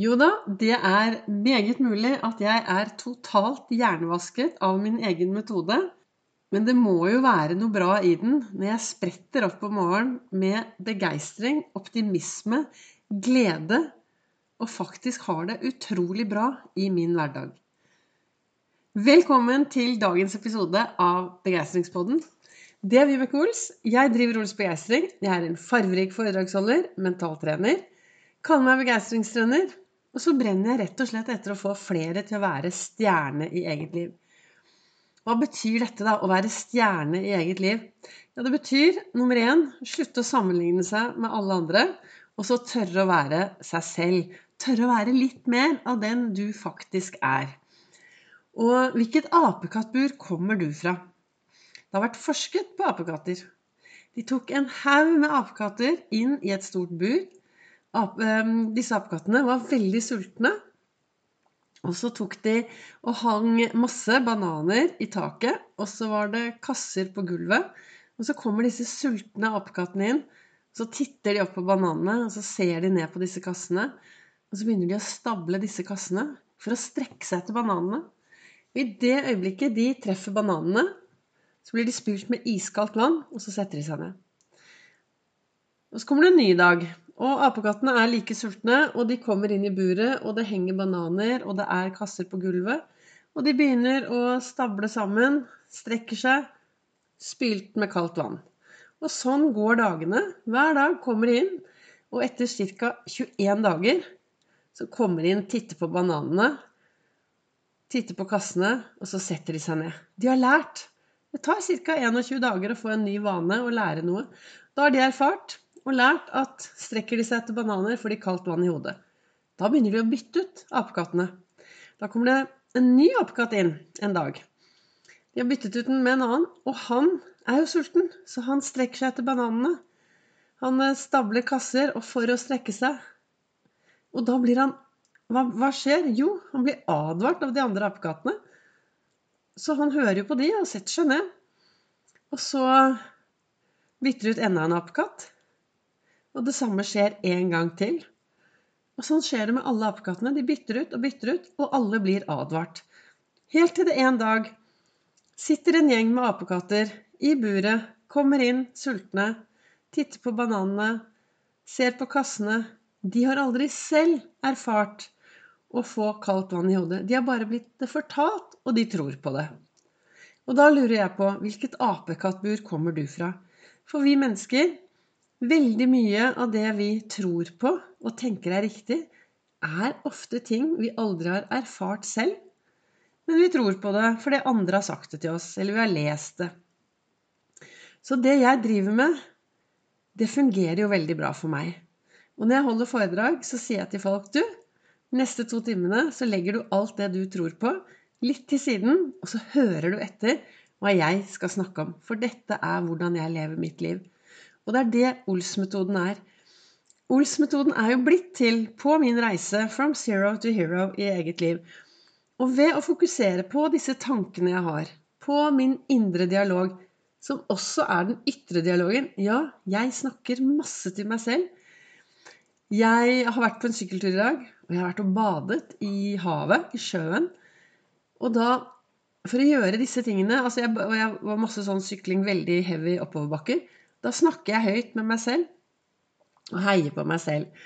Jo da, det er meget mulig at jeg er totalt hjernevasket av min egen metode. Men det må jo være noe bra i den når jeg spretter opp om morgenen med begeistring, optimisme, glede og faktisk har det utrolig bra i min hverdag. Velkommen til dagens episode av Begeistringspodden. Det er Vibeke Ols. Jeg driver Ols Begeistring. Jeg er en farverik foredragsholder, mentaltrener. Kaller meg begeistringstrener og så brenner jeg rett og slett etter å få flere til å være stjerne i eget liv. Hva betyr dette, da, å være stjerne i eget liv? Ja, det betyr nummer én slutte å sammenligne seg med alle andre, og så tørre å være seg selv. Tørre å være litt mer av den du faktisk er. Og hvilket apekattbur kommer du fra? Det har vært forsket på apekatter. De tok en haug med apekatter inn i et stort bur disse apekattene var veldig sultne. Og så tok de og hang masse bananer i taket, og så var det kasser på gulvet. Og så kommer disse sultne apekattene inn. og Så titter de opp på bananene, og så ser de ned på disse kassene. Og så begynner de å stable disse kassene for å strekke seg etter bananene. Og i det øyeblikket de treffer bananene, så blir de spurt med iskaldt vann, og så setter de seg ned. Og så kommer det en ny dag. Og apekattene er like sultne, og de kommer inn i buret, og det henger bananer, og det er kasser på gulvet. Og de begynner å stable sammen, strekker seg, spylt med kaldt vann. Og sånn går dagene. Hver dag kommer de inn, og etter ca. 21 dager så kommer de inn, titter på bananene, titter på kassene, og så setter de seg ned. De har lært. Det tar ca. 21 dager å få en ny vane og lære noe. Da har de erfart og lært at strekker de seg etter bananer, får de kaldt vann i hodet. Da begynner de å bytte ut apekattene. Da kommer det en ny apekatt inn en dag. De har byttet ut den med en annen, og han er jo sulten, så han strekker seg etter bananene. Han eh, stabler kasser og for å strekke seg. Og da blir han hva, hva, skjer? Jo, han blir advart av de andre apekattene. Så han hører jo på de og setter seg ned. Og så bytter ut enda en apekatt. Og det samme skjer en gang til. Og sånn skjer det med alle apekattene. De bytter ut og bytter ut, og alle blir advart. Helt til det en dag sitter en gjeng med apekatter i buret, kommer inn sultne, titter på bananene, ser på kassene. De har aldri selv erfart å få kaldt vann i hodet. De har bare blitt det fortalt, og de tror på det. Og da lurer jeg på hvilket apekattbur kommer du fra? For vi mennesker Veldig mye av det vi tror på og tenker er riktig, er ofte ting vi aldri har erfart selv. Men vi tror på det fordi andre har sagt det til oss, eller vi har lest det. Så det jeg driver med, det fungerer jo veldig bra for meg. Og når jeg holder foredrag, så sier jeg til folk du, neste to timene så legger du alt det du tror på, litt til siden, og så hører du etter hva jeg skal snakke om. For dette er hvordan jeg lever mitt liv. Og det er det Ols-metoden er. Ols-metoden er jo blitt til på min reise from zero to hero i eget liv. Og ved å fokusere på disse tankene jeg har, på min indre dialog, som også er den ytre dialogen Ja, jeg snakker masse til meg selv. Jeg har vært på en sykkeltur i dag, og jeg har vært og badet i havet, i sjøen. Og da, for å gjøre disse tingene altså jeg, Og jeg var masse sånn sykling, veldig heavy oppoverbakker. Da snakker jeg høyt med meg selv og heier på meg selv.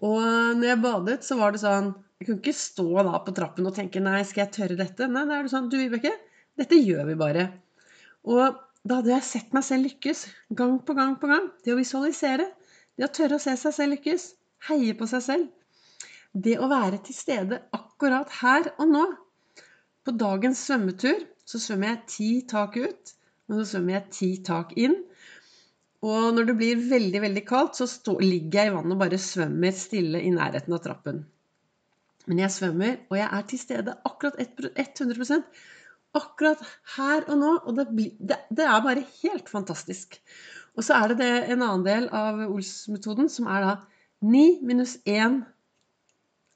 Og når jeg badet, så var det sånn Jeg kunne ikke stå da på trappen og tenke Nei, skal jeg tørre dette? Nei, da er det sånn Du, Vibeke, dette gjør vi bare. Og da hadde jeg sett meg selv lykkes gang på gang på gang. Det å visualisere. Det å tørre å se seg selv lykkes. Heie på seg selv. Det å være til stede akkurat her og nå. På dagens svømmetur så svømmer jeg ti tak ut, og så svømmer jeg ti tak inn. Og når det blir veldig veldig kaldt, så stå, ligger jeg i vannet og bare svømmer stille i nærheten av trappen. Men jeg svømmer, og jeg er til stede akkurat 100 Akkurat her og nå. Og det, det, det er bare helt fantastisk. Og så er det, det en annen del av Ols-metoden, som er da 9 minus 1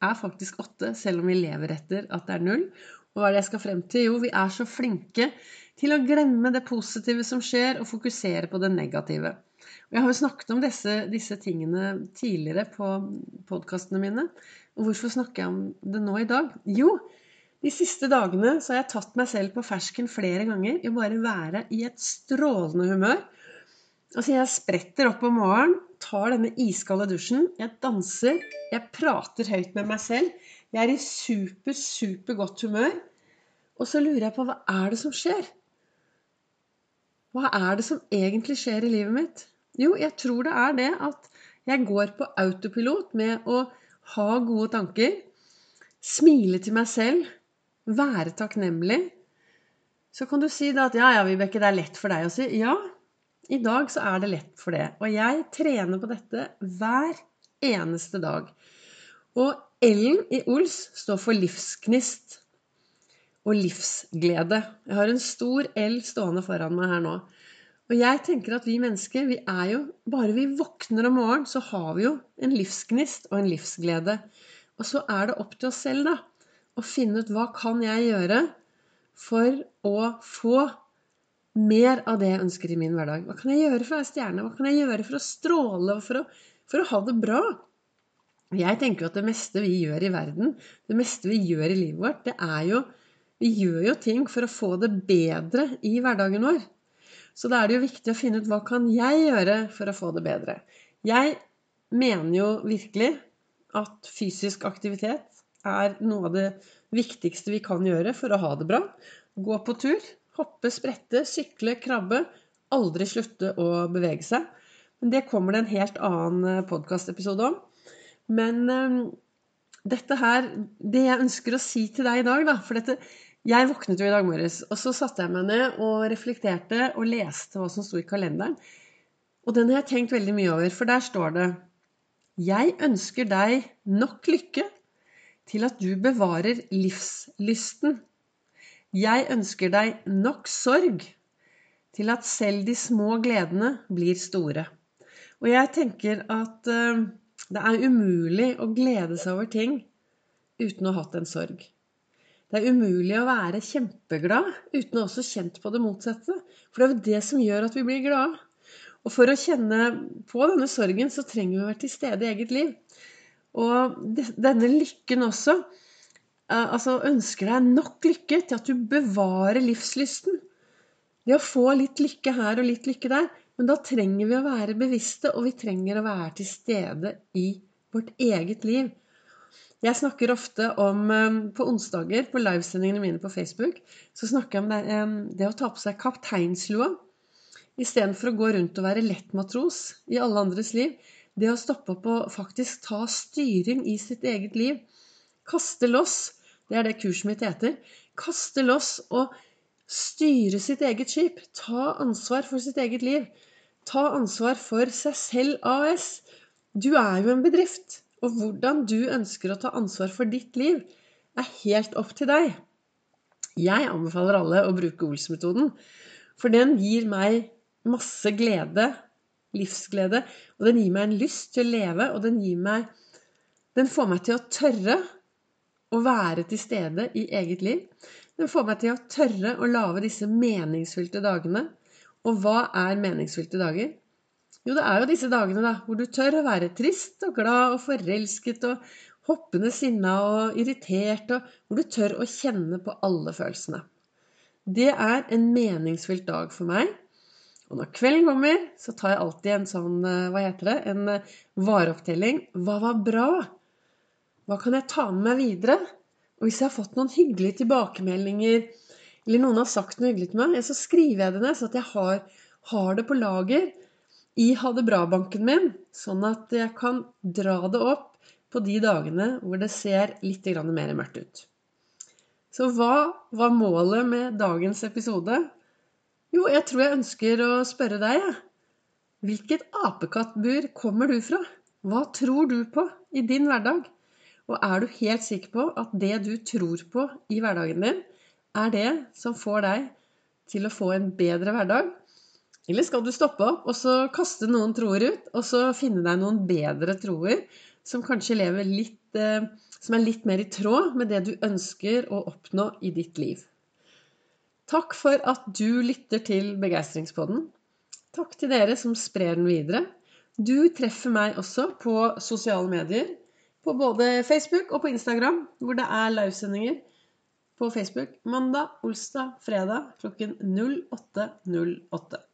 er faktisk 8, selv om vi lever etter at det er 0. Og hva er det jeg skal frem til? Jo, vi er så flinke til å glemme det positive som skjer, og fokusere på det negative. Og jeg har jo snakket om disse, disse tingene tidligere på podkastene mine. Og hvorfor snakker jeg om det nå i dag? Jo, de siste dagene så har jeg tatt meg selv på fersken flere ganger i å bare være i et strålende humør. Altså, jeg spretter opp om morgenen, tar denne iskalde dusjen, jeg danser, jeg prater høyt med meg selv. Jeg er i super, super godt humør. Og så lurer jeg på hva er det som skjer? Hva er det som egentlig skjer i livet mitt? Jo, jeg tror det er det at jeg går på autopilot med å ha gode tanker, smile til meg selv, være takknemlig. Så kan du si da at ja, ja, Vibeke, det er lett for deg å si. Ja, i dag så er det lett for det. Og jeg trener på dette hver eneste dag. Og L-en i Ols står for livsgnist og livsglede. Jeg har en stor L stående foran meg her nå. Og jeg tenker at vi mennesker, vi er jo Bare vi våkner om morgenen, så har vi jo en livsgnist og en livsglede. Og så er det opp til oss selv, da, å finne ut hva kan jeg gjøre for å få mer av det jeg ønsker i min hverdag. Hva kan jeg gjøre for å være stjerne? Hva kan jeg gjøre for å stråle? For å, for å ha det bra? Jeg tenker jo at det meste vi gjør i verden, det meste vi gjør i livet vårt, det er jo vi gjør jo ting for å få det bedre i hverdagen vår. Så da er det jo viktig å finne ut hva kan jeg gjøre for å få det bedre. Jeg mener jo virkelig at fysisk aktivitet er noe av det viktigste vi kan gjøre for å ha det bra. Gå på tur, hoppe, sprette, sykle, krabbe. Aldri slutte å bevege seg. Men det kommer det en helt annen podkastepisode om. Men um, dette her Det jeg ønsker å si til deg i dag, da For dette, jeg våknet jo i dag morges, og så satte jeg meg ned og reflekterte og leste hva som sto i kalenderen. Og den har jeg tenkt veldig mye over, for der står det Jeg ønsker deg nok lykke til at du bevarer livslysten. Jeg ønsker deg nok sorg til at selv de små gledene blir store. Og jeg tenker at uh, det er umulig å glede seg over ting uten å ha hatt en sorg. Det er umulig å være kjempeglad uten å også kjent på det motsatte. For det er jo det som gjør at vi blir glade. Og for å kjenne på denne sorgen, så trenger vi å være til stede i eget liv. Og denne lykken også eh, Altså ønsker deg nok lykke til at du bevarer livslysten. Det å få litt lykke her og litt lykke der. Men da trenger vi å være bevisste, og vi trenger å være til stede i vårt eget liv. Jeg snakker ofte om eh, På onsdager på livesendingene mine på Facebook så snakker jeg om det, eh, det å ta på seg kapteinslua istedenfor å gå rundt og være lettmatros i alle andres liv. Det å stoppe opp og faktisk ta styring i sitt eget liv. Kaste loss. Det er det kurset mitt heter. Kaste loss og styre sitt eget skip. Ta ansvar for sitt eget liv. Ta ansvar for seg selv AS. Du er jo en bedrift. Og hvordan du ønsker å ta ansvar for ditt liv, er helt opp til deg. Jeg anbefaler alle å bruke Ols-metoden, for den gir meg masse glede, livsglede, og den gir meg en lyst til å leve, og den gir meg Den får meg til å tørre å være til stede i eget liv. Den får meg til å tørre å lage disse meningsfylte dagene. Og hva er meningsfylte dager? Jo, det er jo disse dagene da, hvor du tør å være trist og glad og forelsket og hoppende sinna og irritert, og hvor du tør å kjenne på alle følelsene. Det er en meningsfylt dag for meg. Og når kvelden kommer, så tar jeg alltid en sånn, eh, hva heter det, en eh, vareopptelling. Hva var bra? Hva kan jeg ta med meg videre? Og hvis jeg har fått noen hyggelige tilbakemeldinger, eller noen har sagt noe hyggelig til meg, så skriver jeg det ned, så at jeg har, har det på lager i Ha det bra-banken min, sånn at jeg kan dra det opp på de dagene hvor det ser litt mer mørkt ut. Så hva var målet med dagens episode? Jo, jeg tror jeg ønsker å spørre deg, jeg. Hvilket apekattbur kommer du fra? Hva tror du på i din hverdag? Og er du helt sikker på at det du tror på i hverdagen din, er det som får deg til å få en bedre hverdag? Eller skal du stoppe opp og så kaste noen troer ut, og så finne deg noen bedre troer som kanskje lever litt eh, Som er litt mer i tråd med det du ønsker å oppnå i ditt liv. Takk for at du lytter til Begeistringspodden. Takk til dere som sprer den videre. Du treffer meg også på sosiale medier. På både Facebook og på Instagram, hvor det er livesendinger på Facebook mandag, olsdag, fredag klokken 08.08.